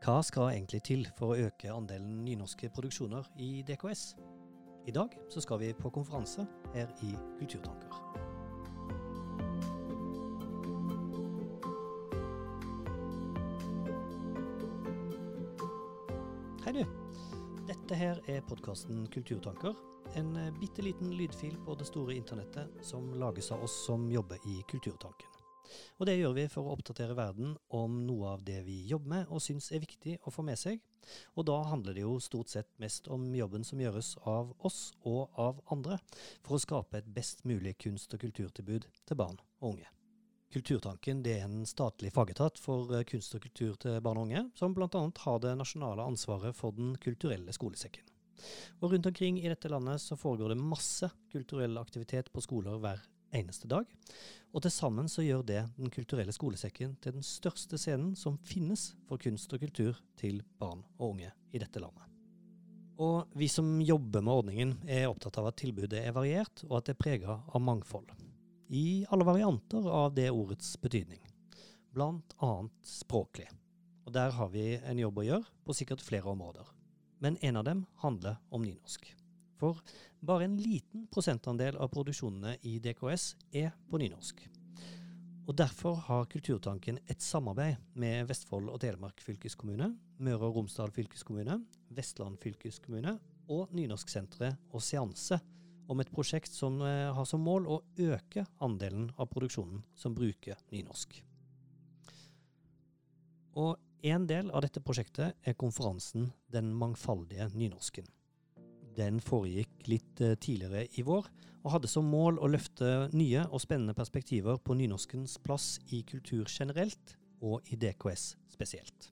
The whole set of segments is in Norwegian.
Hva skal egentlig til for å øke andelen nynorske produksjoner i DKS? I dag så skal vi på konferanse her i Kulturtanker. Hei du. Dette her er podkasten Kulturtanker. En eh, bitte liten lydfil på det store internettet som lages av oss som jobber i Kulturtanken. Og det gjør vi for å oppdatere verden om noe av det vi jobber med og syns er viktig å få med seg. Og da handler det jo stort sett mest om jobben som gjøres av oss og av andre, for å skape et best mulig kunst- og kulturtilbud til barn og unge. Kulturtanken er en statlig fagetat for eh, kunst og kultur til barn og unge, som bl.a. har det nasjonale ansvaret for Den kulturelle skolesekken. Og rundt omkring i dette landet så foregår det masse kulturell aktivitet på skoler hver eneste dag. Og til sammen så gjør det Den kulturelle skolesekken til den største scenen som finnes for kunst og kultur til barn og unge i dette landet. Og vi som jobber med ordningen er opptatt av at tilbudet er variert, og at det er prega av mangfold i alle varianter av det ordets betydning, blant annet språklig. Og der har vi en jobb å gjøre på sikkert flere områder. Men en av dem handler om nynorsk. For bare en liten prosentandel av produksjonene i DKS er på nynorsk. Og Derfor har Kulturtanken et samarbeid med Vestfold og Telemark fylkeskommune, Møre og Romsdal fylkeskommune, Vestland fylkeskommune og Nynorsksenteret og Seanse, om et prosjekt som eh, har som mål å øke andelen av produksjonen som bruker nynorsk. Og en del av dette prosjektet er konferansen Den mangfaldige nynorsken. Den foregikk litt eh, tidligere i vår, og hadde som mål å løfte nye og spennende perspektiver på nynorskens plass i kultur generelt, og i DKS spesielt.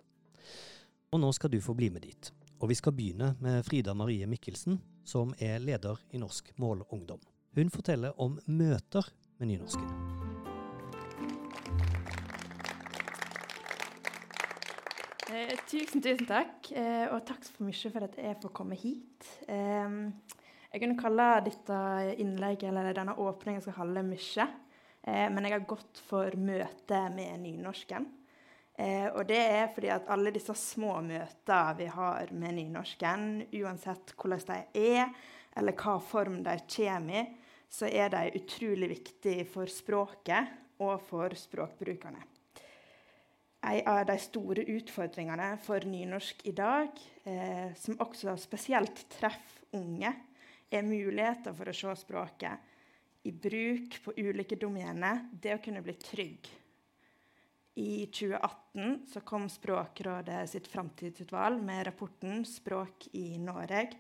Og nå skal du få bli med dit. Og vi skal begynne med Frida Marie Mikkelsen, som er leder i Norsk Målungdom. Hun forteller om møter med nynorsken. Eh, tusen, tusen takk, eh, og takk så mye for at jeg får komme hit. Eh, jeg kunne kalle dette innlegget eller denne åpningen jeg skal holde mye, eh, men jeg har gått for møte med nynorsken. Eh, og det er fordi at alle disse små møtene vi har med nynorsken, uansett hvordan de er, eller hva form de kommer i, så er de utrolig viktige for språket og for språkbrukerne. En av de store utfordringene for nynorsk i dag, eh, som også spesielt treffer unge, er muligheter for å se språket i bruk på ulike domener. Det å kunne bli trygg i 2018 så kom Språkrådet sitt framtidsutvalg med rapporten 'Språk i Norge'.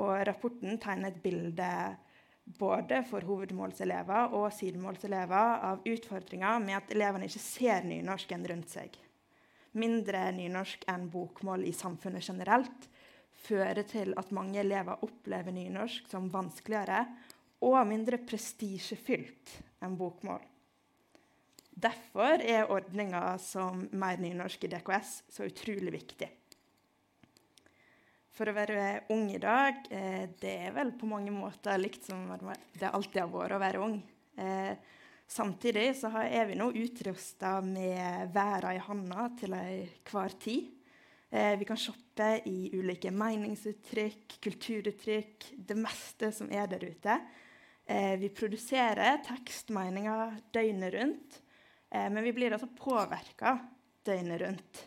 Og rapporten tegner et bilde både for hovedmålselever og sidemålselever av utfordringer med at elevene ikke ser nynorsken rundt seg. Mindre nynorsk enn bokmål i samfunnet generelt fører til at mange elever opplever nynorsk som vanskeligere og mindre prestisjefylt enn bokmål. Derfor er ordninga som Mer nynorsk i DKS så utrolig viktig. For å være ung i dag, eh, det er vel på mange måter likt som det alltid har vært å være ung. Eh, samtidig så er vi nå utrusta med verda i handa til enhver tid. Eh, vi kan shoppe i ulike meningsuttrykk, kulturuttrykk, det meste som er der ute. Vi produserer tekstmeninger døgnet rundt. Men vi blir altså påvirka døgnet rundt.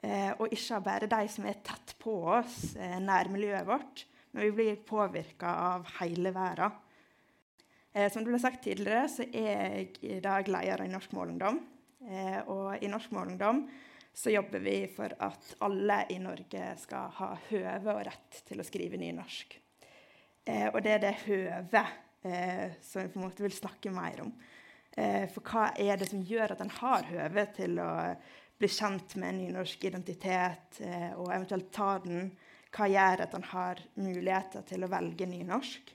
Eh, og ikke bare de som er tett på oss, nær nærmiljøet vårt, men vi blir påvirka av hele verden. Eh, som det ble sagt tidligere, så er jeg i dag leder i Norsk Målungdom. Eh, og i Norsk Målungdom så jobber vi for at alle i Norge skal ha høve og rett til å skrive nynorsk. Eh, og det er det høvet som vi på en måte vil snakke mer om. Eh, for hva er det som gjør at en har høve til å bli kjent med nynorsk identitet, eh, og eventuelt ta den? Hva gjør at en har muligheter til å velge nynorsk?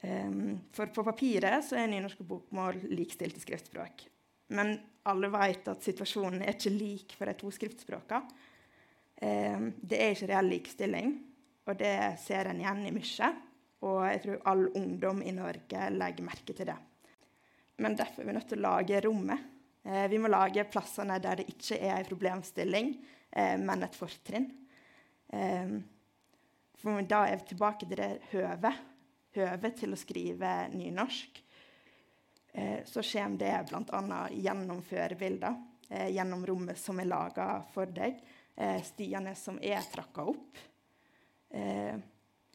Um, for på papiret så er nynorsk og bokmål likstilte skriftspråk. Men alle vet at situasjonen er ikke lik for de to skriftspråkene. Um, det er ikke reell likestilling, og det ser en igjen i mye. Og jeg tror all ungdom i Norge legger merke til det. Men derfor er vi nødt til å lage rommet vi må lage plassene der det ikke er en problemstilling, eh, men et fortrinn. Eh, for da er vi tilbake til det høvet. Høvet til å skrive nynorsk. Eh, så kommer det bl.a. gjennom førebilder, eh, gjennom rommet som er laga for deg, eh, stiene som er trakka opp.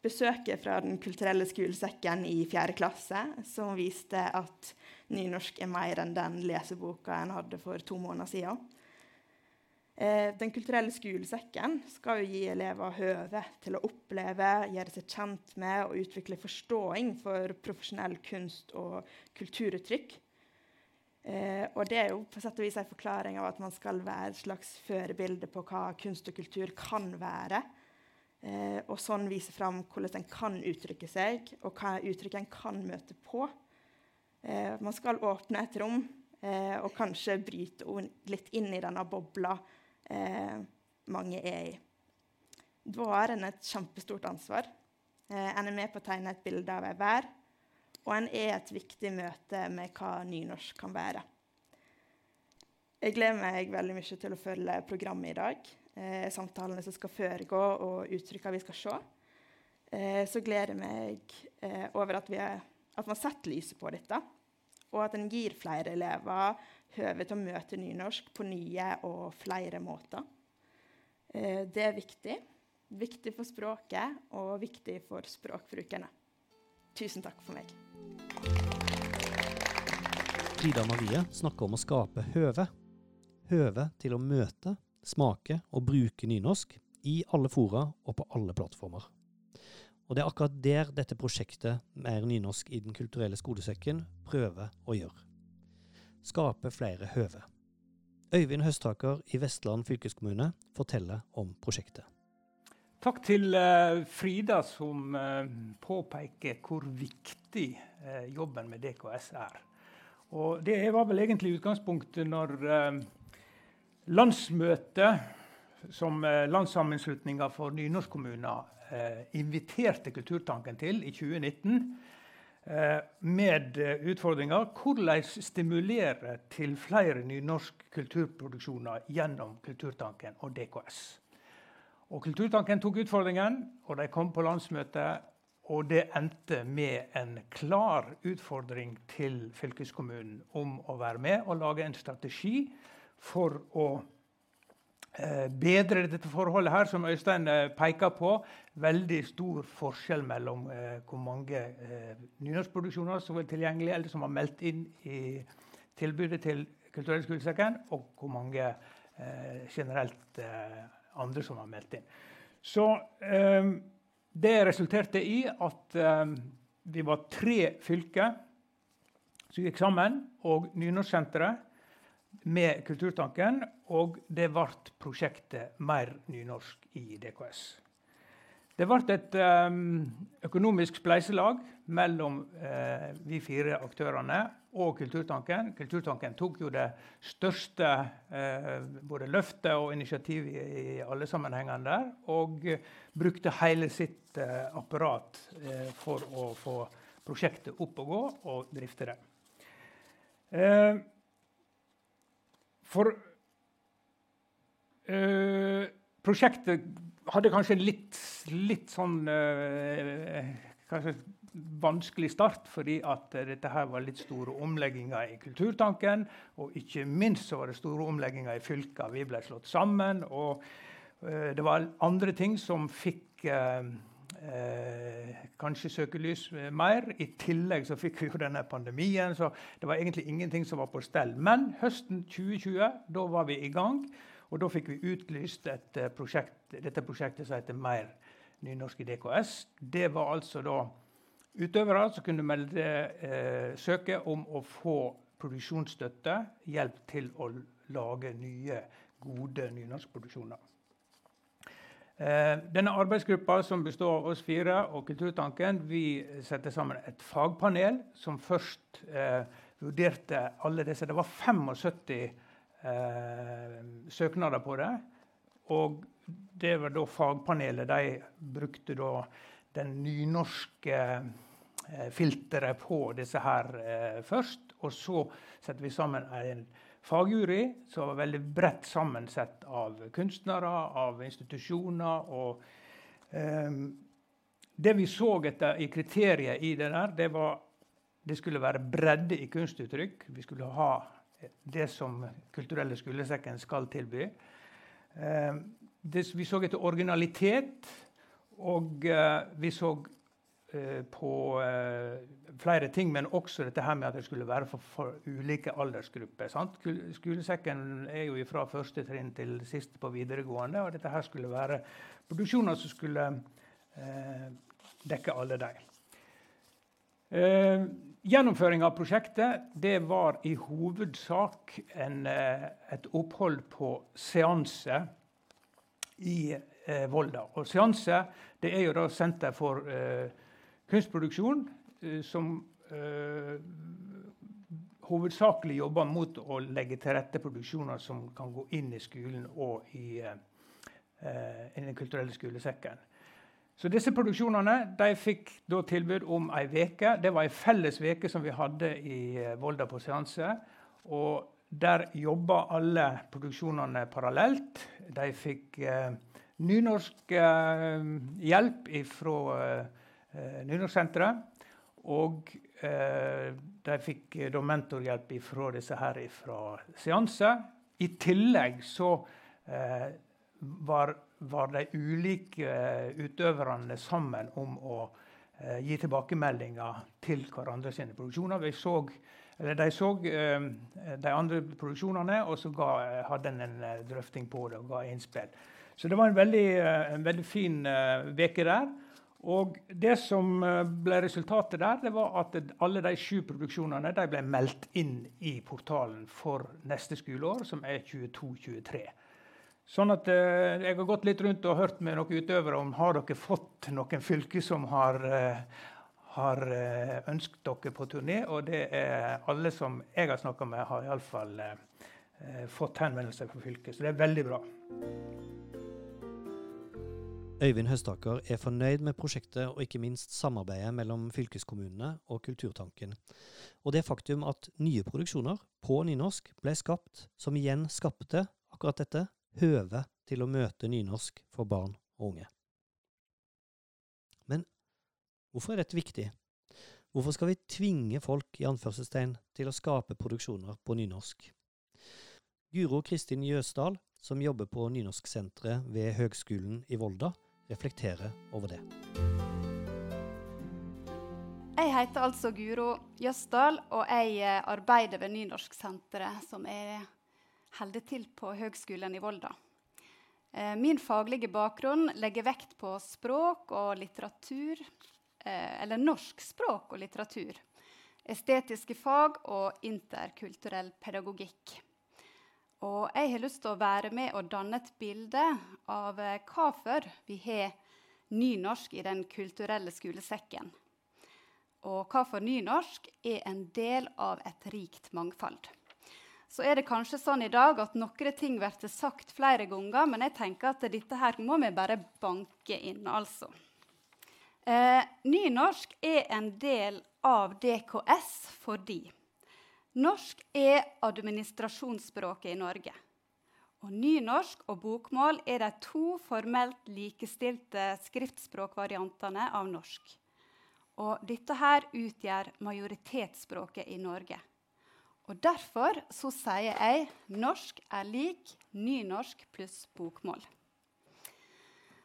Besøket fra Den kulturelle skolesekken i 4. klasse, som viste at nynorsk er mer enn den leseboka en hadde for to måneder siden. Eh, den kulturelle skolesekken skal jo gi elever høve til å oppleve, gjøre seg kjent med og utvikle forståing for profesjonell kunst og kulturuttrykk. Eh, og det er jo på sett og vis en forklaring av at man skal være et slags førebilde på hva kunst og kultur kan være. Eh, og sånn vise fram hvordan en kan uttrykke seg, og hva uttrykk en kan møte på. Eh, man skal åpne et rom eh, og kanskje bryte litt inn i denne bobla eh, mange er i. Da har en et kjempestort ansvar. Eh, en er med på å tegne et bilde av ei vær, og en er et viktig møte med hva nynorsk kan være. Jeg gleder meg veldig mye til å følge programmet i dag. Eh, samtalene som skal foregå, og uttrykkene vi skal se. Eh, så gleder jeg meg eh, over at er, at man setter lyset på dette, og at en gir flere elever høve til å møte nynorsk på nye og flere måter. Eh, det er viktig. Viktig for språket og viktig for språkbrukerne. Tusen takk for meg. Frida Marie snakker om å skape høve. Høve til å møte, smake og bruke nynorsk i alle fora og på alle plattformer. Og det er akkurat der dette prosjektet Mer nynorsk i Den kulturelle skolesekken prøver å gjøre skape flere høve. Øyvind Høstaker i Vestland fylkeskommune forteller om prosjektet. Takk til uh, Frida, som uh, påpeker hvor viktig uh, jobben med DKS er. Og Det var vel egentlig utgangspunktet når landsmøtet, som Landssammenslutninga for nynorskkommuner inviterte Kulturtanken til i 2019 Eh, med eh, utfordringa hvordan stimulere til flere nynorsk kulturproduksjoner gjennom Kulturtanken og DKS. Og Kulturtanken tok utfordringen, og de kom på landsmøtet. Og det endte med en klar utfordring til fylkeskommunen om å være med og lage en strategi for å Eh, bedre dette forholdet her, som Øystein eh, peker på. Veldig stor forskjell mellom eh, hvor mange eh, nynorskproduksjoner som er tilgjengelige, eller som har meldt inn i tilbudet til Kulturell skolesekken, og hvor mange generelt andre som har meldt inn. Så det resulterte i at vi var tre fylker som gikk sammen, og Nynorsksenteret med Kulturtanken, og det ble prosjektet Mer nynorsk i DKS. Det ble et um, økonomisk spleiselag mellom uh, vi fire aktørene og Kulturtanken. Kulturtanken tok jo det største uh, både løftet og initiativet i, alle sammenhengene der, og brukte hele sitt apparat for å få prosjektet opp og gå og drifte det. For øh, prosjektet hadde kanskje litt, litt sånn øh, kanskje vanskelig start, fordi at dette her var litt store omlegginger i Kulturtanken. Og ikke minst så var det store omlegginger i fylka. Vi ble slått sammen. Og øh, det var andre ting som fikk eh, kanskje søkelys mer. I tillegg så fikk vi jo denne pandemien, så det var egentlig ingenting som var på stell. Men høsten 2020, da var vi i gang, og da fikk vi utlyst et eh, prosjekt, dette prosjektet som heter Mer nynorsk i DKS. Det var altså da utøvere som kunne melde, eh, søke om å få produksjonsstøtte, hjelp til å lage nye, gode nynorskproduksjoner. Eh, denne arbeidsgruppa som består av oss fire og Kulturtanken, vi setter sammen et fagpanel som først eh, vurderte alle disse. Det var 75 eh, søknader på det. Og det var da fagpanelet. De brukte da den nynorske eh, filteret på disse her eh, først. Og så setter vi sammen en fagjury som var veldig bredt sammensett av kunstnere, av institusjoner. og eh, Det vi så etter i kriteriet i det der, det var det skulle være bredde i kunstuttrykk. Vi skulle ha det som Kulturelle skolesekken skal tilby. Eh, det, vi så etter originalitet, og eh, vi så på eh, flere ting, men også dette her med at det skulle være for, for ulike aldersgrupper. Sant? Skolesekken er jo fra første trinn til siste på videregående, og dette her skulle være produksjoner som skulle eh, dekke alle de. Eh, Gjennomføring av prosjektet det var i hovedsak en, eh, et opphold på seanse i eh, Volda. Og Seanse det er jo da Senter for eh, kunstproduksjon, eh, som eh, hovedsakelig jobber mot å legge til rette produksjoner som kan gå inn i skolen og i, eh, i Den kulturelle skolesekken. Så disse produksjonene de fikk da tilbud om ei veke. Det var ei felles veke som vi hadde i Volda på seanse. Og der jobba alle produksjonene parallelt. De fikk eh, nynorsk eh, hjelp fra eh, Nynorsksenteret. Og eh, de fikk da mentorhjelp fra disse her fra seanse. I tillegg så eh, var var de ulike eh, utøverne sammen om å eh, gi tilbakemeldinger til hverandre sine produksjoner. Så, de så eh, de andre produksjonene, og så ga, hadde en en eh, drøfting på det og ga innspill. Så det var en veldig, eh, en veldig fin uke der. Og det som ble resultatet der, det var at alle de sju produksjonene de ble meldt inn i portalen for neste skoleår, som er 22-23. Sånn at eh, Jeg har gått litt rundt og hørt med noen utøvere om har dere fått noen fylker som har, eh, har eh, ønsket dere på turné. Og det er alle som jeg har snakka med, har iallfall eh, fått henvendelser fra fylket. Så det er veldig bra. Øyvind Høstaker er fornøyd med prosjektet og ikke minst samarbeidet mellom fylkeskommunene og Kulturtanken. Og det faktum at nye produksjoner på nynorsk ble skapt, som igjen skapte akkurat dette, høve til å møte nynorsk for barn og unge. Men hvorfor er dette viktig? Hvorfor skal vi tvinge folk i anførselstegn til å skape produksjoner på nynorsk? Guro Kristin Jøsdal, som jobber på Nynorsksenteret ved Høgskolen i Volda, reflekterer over det. Jeg heter altså Guro Jøsdal, og jeg eh, arbeider ved Nynorsksenteret, som er holder til på Høgskolen i Volda. Eh, min faglige bakgrunn legger vekt på språk og litteratur, eh, eller norsk språk og litteratur, estetiske fag og interkulturell pedagogikk. Og jeg har lyst til å være med og danne et bilde av eh, hvorfor vi har nynorsk i den kulturelle skolesekken. Og hvorfor nynorsk er en del av et rikt mangfold så er det kanskje sånn i dag at noen ting blir sagt flere ganger, men jeg tenker at dette her må vi bare banke inn, altså. Eh, nynorsk er en del av DKS fordi norsk er administrasjonsspråket i Norge. Og nynorsk og bokmål er de to formelt likestilte skriftspråkvariantene av norsk. Og dette her utgjør majoritetsspråket i Norge. Og Derfor så sier jeg norsk er lik nynorsk pluss bokmål.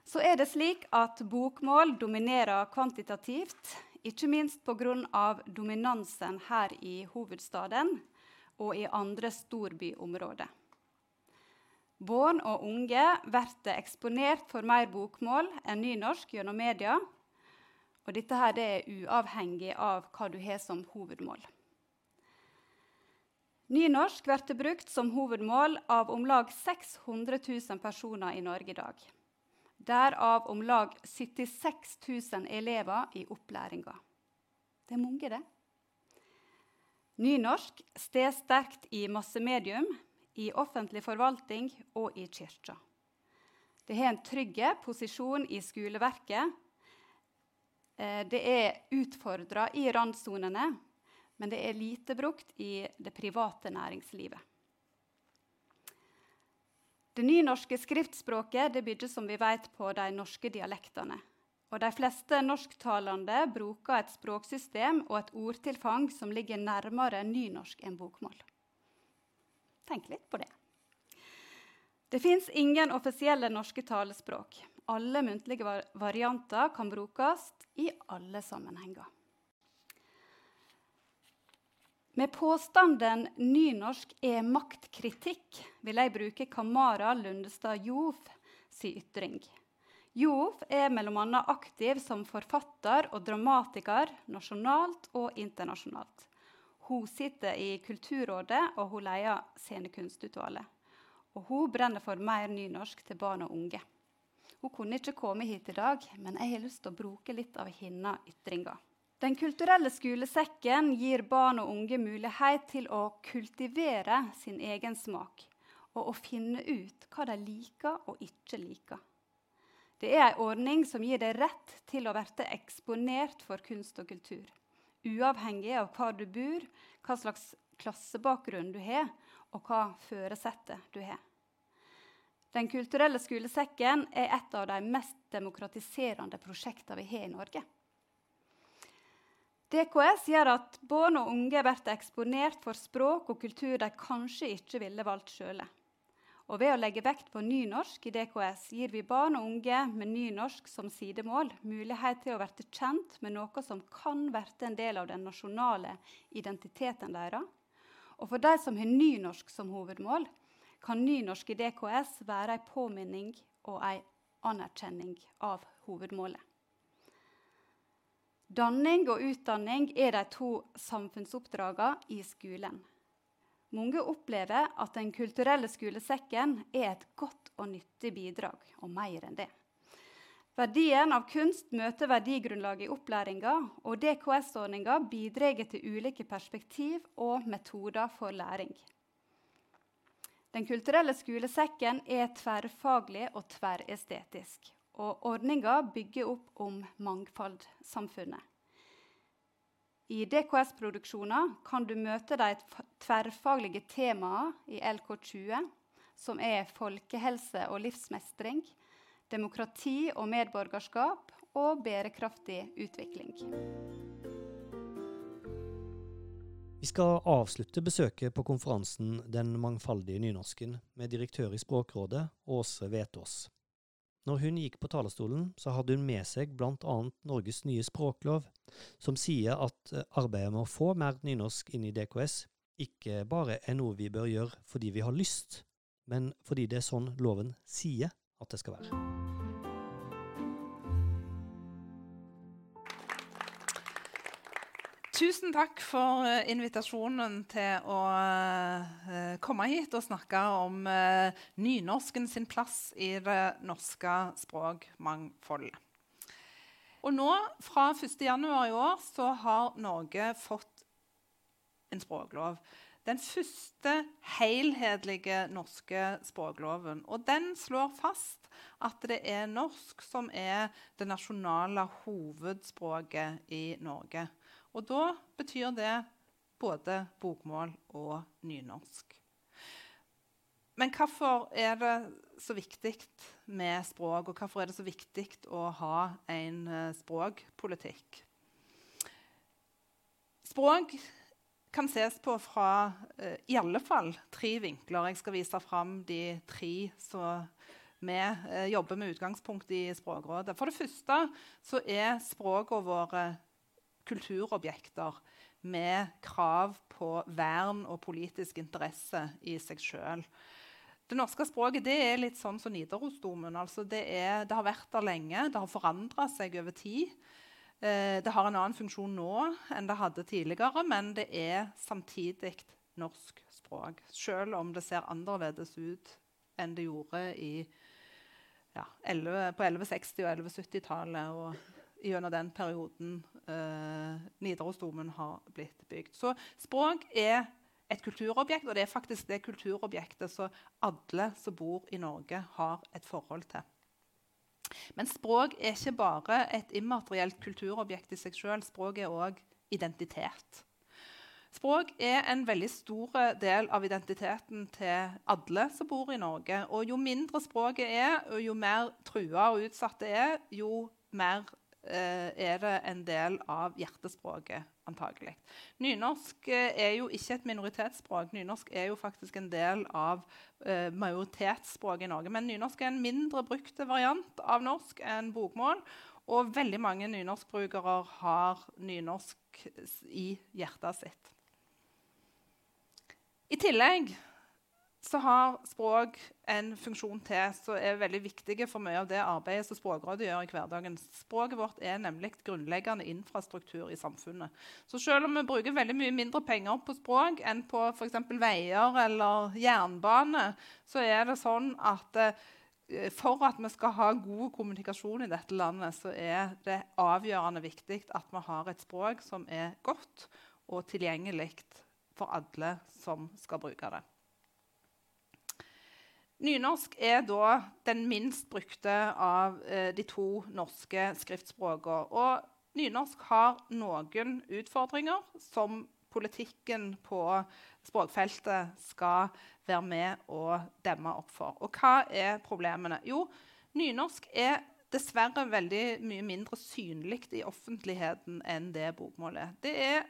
Så er det slik at bokmål dominerer kvantitativt, ikke minst pga. dominansen her i hovedstaden og i andre storbyområder. Barn og unge blir eksponert for mer bokmål enn nynorsk gjennom media. Og dette her er uavhengig av hva du har som hovedmål. Nynorsk blir brukt som hovedmål av om lag 600 000 personer i Norge i dag. Derav om lag 76 000 elever i opplæringa. Det er mange, det. Nynorsk står sterkt i massemedium, i offentlig forvaltning og i kirka. Det har en trygg posisjon i skoleverket. Eh, det er utfordra i randsonene men det er lite brukt i det private næringslivet. Det nynorske skriftspråket det bygger som vi vet, på de norske dialektene. Og De fleste norsktalende bruker et språksystem og et ordtilfang som ligger nærmere nynorsk enn bokmål. Tenk litt på det. Det fins ingen offisielle norske talespråk. Alle muntlige varianter kan brukes i alle sammenhenger. Med påstanden 'nynorsk er maktkritikk' vil jeg bruke Kamara Lundestad Jov si ytring. Jov er bl.a. aktiv som forfatter og dramatiker nasjonalt og internasjonalt. Hun sitter i Kulturrådet, og hun leder Scenekunstutvalget. Og hun brenner for mer nynorsk til barn og unge. Hun kunne ikke komme hit i dag, men jeg har lyst til å bruke litt av hennes ytringer. Den kulturelle skolesekken gir barn og unge mulighet til å kultivere sin egen smak og å finne ut hva de liker og ikke liker. Det er en ordning som gir deg rett til å bli eksponert for kunst og kultur. Uavhengig av hvor du bor, hva slags klassebakgrunn du har, og hva føresettet du har. Den kulturelle skolesekken er et av de mest demokratiserende prosjektene vi har i Norge. DKS gjør at barn og unge blir eksponert for språk og kultur de kanskje ikke ville valgt sjøl. Og ved å legge vekt på nynorsk i DKS gir vi barn og unge med nynorsk som sidemål mulighet til å bli kjent med noe som kan bli en del av den nasjonale identiteten deres. Og for de som har nynorsk som hovedmål, kan nynorsk i DKS være en påminning og en anerkjenning av hovedmålet. Danning og utdanning er de to samfunnsoppdragene i skolen. Mange opplever at Den kulturelle skolesekken er et godt og nyttig bidrag, og mer enn det. Verdien av kunst møter verdigrunnlaget i opplæringa, og DKS-ordninga bidrar til ulike perspektiv og metoder for læring. Den kulturelle skolesekken er tverrfaglig og tverrestetisk. Og ordninga bygger opp om mangfoldsamfunnet. I DKS-produksjoner kan du møte de tverrfaglige temaene i LK20, som er folkehelse og livsmestring, demokrati og medborgerskap og bærekraftig utvikling. Vi skal avslutte besøket på konferansen Den mangfoldige nynorsken med direktør i Språkrådet, Åse Vetås. Når hun gikk på talerstolen, så hadde hun med seg blant annet Norges nye språklov, som sier at eh, arbeidet med å få mer nynorsk inn i DKS ikke bare er noe vi bør gjøre fordi vi har lyst, men fordi det er sånn loven sier at det skal være. Tusen takk for eh, invitasjonen til å uh, komme hit og snakke om uh, nynorsken sin plass i det norske språkmangfoldet. Og nå, fra 1.1. i år, så har Norge fått en språklov. Den første helhetlige norske språkloven. Og den slår fast at det er norsk som er det nasjonale hovedspråket i Norge. Og da betyr det både bokmål og nynorsk. Men hvorfor er det så viktig med språk, og hvorfor er det så viktig å ha en uh, språkpolitikk? Språk kan ses på fra uh, i alle fall tre vinkler. Jeg skal vise fram de tre som vi uh, jobber med utgangspunkt i Språkrådet. For det første så er språkene våre kulturobjekter med krav på vern og politisk interesse i seg sjøl. Det norske språket det er litt sånn som Nidarosdomen. Altså det, er, det, har vært der lenge, det har forandra seg over tid. Eh, det har en annen funksjon nå enn det hadde tidligere, men det er samtidig norsk språk. Selv om det ser annerledes ut enn det gjorde i, ja, 11, på 1160- og 1170-tallet og gjennom den perioden eh, Nidarosdomen har blitt bygd. Så språk er et kulturobjekt, og det er faktisk det kulturobjektet som alle som bor i Norge, har et forhold til. Men språk er ikke bare et immaterielt kulturobjekt i seg sjøl. Språk er òg identitet. Språk er en veldig stor del av identiteten til alle som bor i Norge. Og jo mindre språket er, og jo mer trua og utsatt det er, jo mer er det en del av hjertespråket, antagelig. Nynorsk eh, er jo ikke et minoritetsspråk. Nynorsk er jo faktisk en del av eh, majoritetsspråket i Norge. Men nynorsk er en mindre brukte variant av norsk enn bokmål. Og veldig mange nynorskbrukere har nynorsk i hjertet sitt. I tillegg så har språk en funksjon til som er veldig viktig for mye av det arbeidet som Språkrådet gjør i hverdagen. Språket vårt er nemlig grunnleggende infrastruktur i samfunnet. Så selv om vi bruker veldig mye mindre penger på språk enn på f.eks. veier eller jernbane, så er det sånn at eh, for at vi skal ha god kommunikasjon i dette landet, så er det avgjørende viktig at vi har et språk som er godt og tilgjengelig for alle som skal bruke det. Nynorsk er da den minst brukte av eh, de to norske skriftspråkene. Og nynorsk har noen utfordringer som politikken på språkfeltet skal være med å demme opp for. Og hva er problemene? Jo, nynorsk er dessverre veldig mye mindre synlig i offentligheten enn det bokmålet. Det er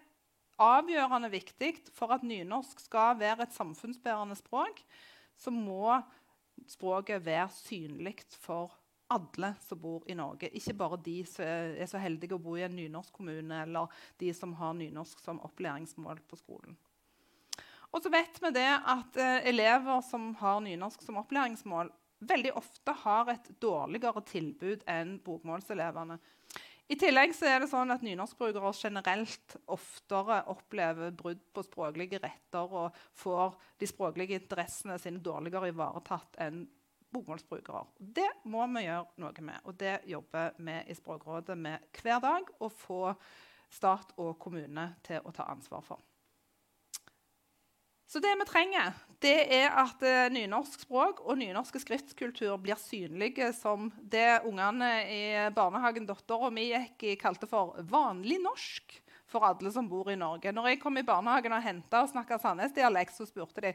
avgjørende viktig for at nynorsk skal være et samfunnsbærende språk, så må språket være synlig for alle som bor i Norge. Ikke bare de som er så heldige å bo i en nynorsk kommune, eller de som har nynorsk som opplæringsmål på skolen. Og så vet vi det at eh, elever som har nynorsk som opplæringsmål, veldig ofte har et dårligere tilbud enn bokmålselevene. I tillegg er det sånn at nynorskbrukere generelt oftere opplever brudd på språklige retter og får de språklige interessene sine dårligere ivaretatt enn bokmålsbrukere. Det må vi gjøre noe med, og det jobber vi i Språkrådet med hver dag. Å få stat og kommune til å ta ansvar for. Så det vi trenger, det er at uh, nynorsk språk og nynorsk skriftkultur blir synlige som det ungene i barnehagen dattera mi gikk i, kalte for vanlig norsk for alle som bor i Norge. Når jeg kom i barnehagen og henta og snakka Sandnes-dialekt, så spurte de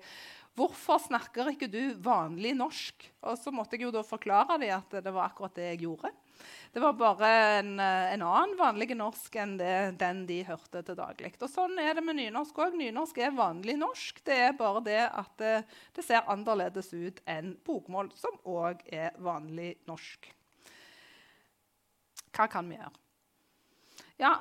hvorfor snakker ikke du vanlig norsk. Og så måtte jeg jo da forklare dem at det var akkurat det jeg gjorde. Det var bare en, eh, en annen vanlig norsk enn det, den de hørte til daglig. Og sånn er det med nynorsk òg. Nynorsk er vanlig norsk. Det er bare det at det, det ser annerledes ut enn bokmål, som òg er vanlig norsk. Hva kan vi gjøre? Ja,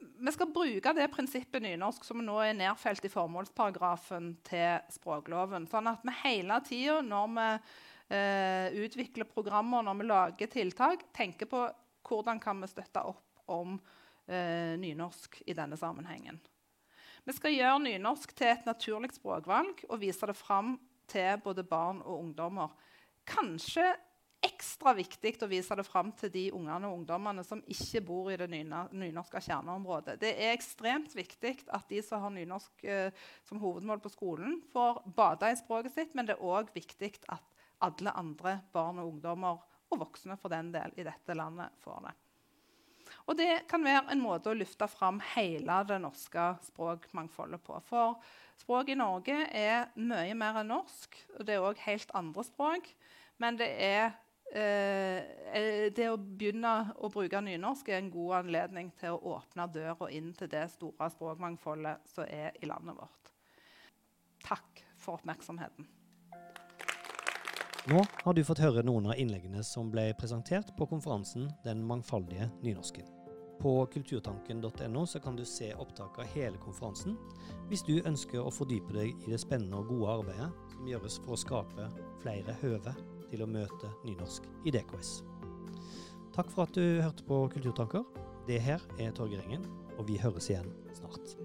vi skal bruke det prinsippet nynorsk som nå er nedfelt i formålsparagrafen til språkloven. Sånn at vi hele tida når vi eh, utvikler programmer, når vi lager tiltak, tenker på hvordan kan vi støtte opp om eh, nynorsk i denne sammenhengen. Vi skal gjøre nynorsk til et naturlig språkvalg og vise det fram til både barn og ungdommer. Kanskje ekstra viktig å vise det fram til de ungene og ungdommene som ikke bor i det nynorske kjerneområdet. Det er ekstremt viktig at de som har nynorsk eh, som hovedmål på skolen, får bade i språket sitt, men det er òg viktig at alle andre barn og ungdommer, og voksne for den del, i dette landet får det. Og det kan være en måte å løfte fram hele det norske språkmangfoldet på. For språk i Norge er mye mer enn norsk, og det er òg helt andre språk. Men det er eh, det å begynne å bruke nynorsk er en god anledning til å åpne døra inn til det store språkmangfoldet som er i landet vårt. Takk for oppmerksomheten. Nå har du fått høre noen av innleggene som ble presentert på konferansen Den mangfoldige nynorsken. På kulturtanken.no kan du se opptak av hele konferansen hvis du ønsker å fordype deg i det spennende og gode arbeidet som gjøres for å skape flere høve til å møte nynorsk i DKS. Takk for at du hørte på Kulturtanker. Det her er Torgeir Engen, og vi høres igjen snart.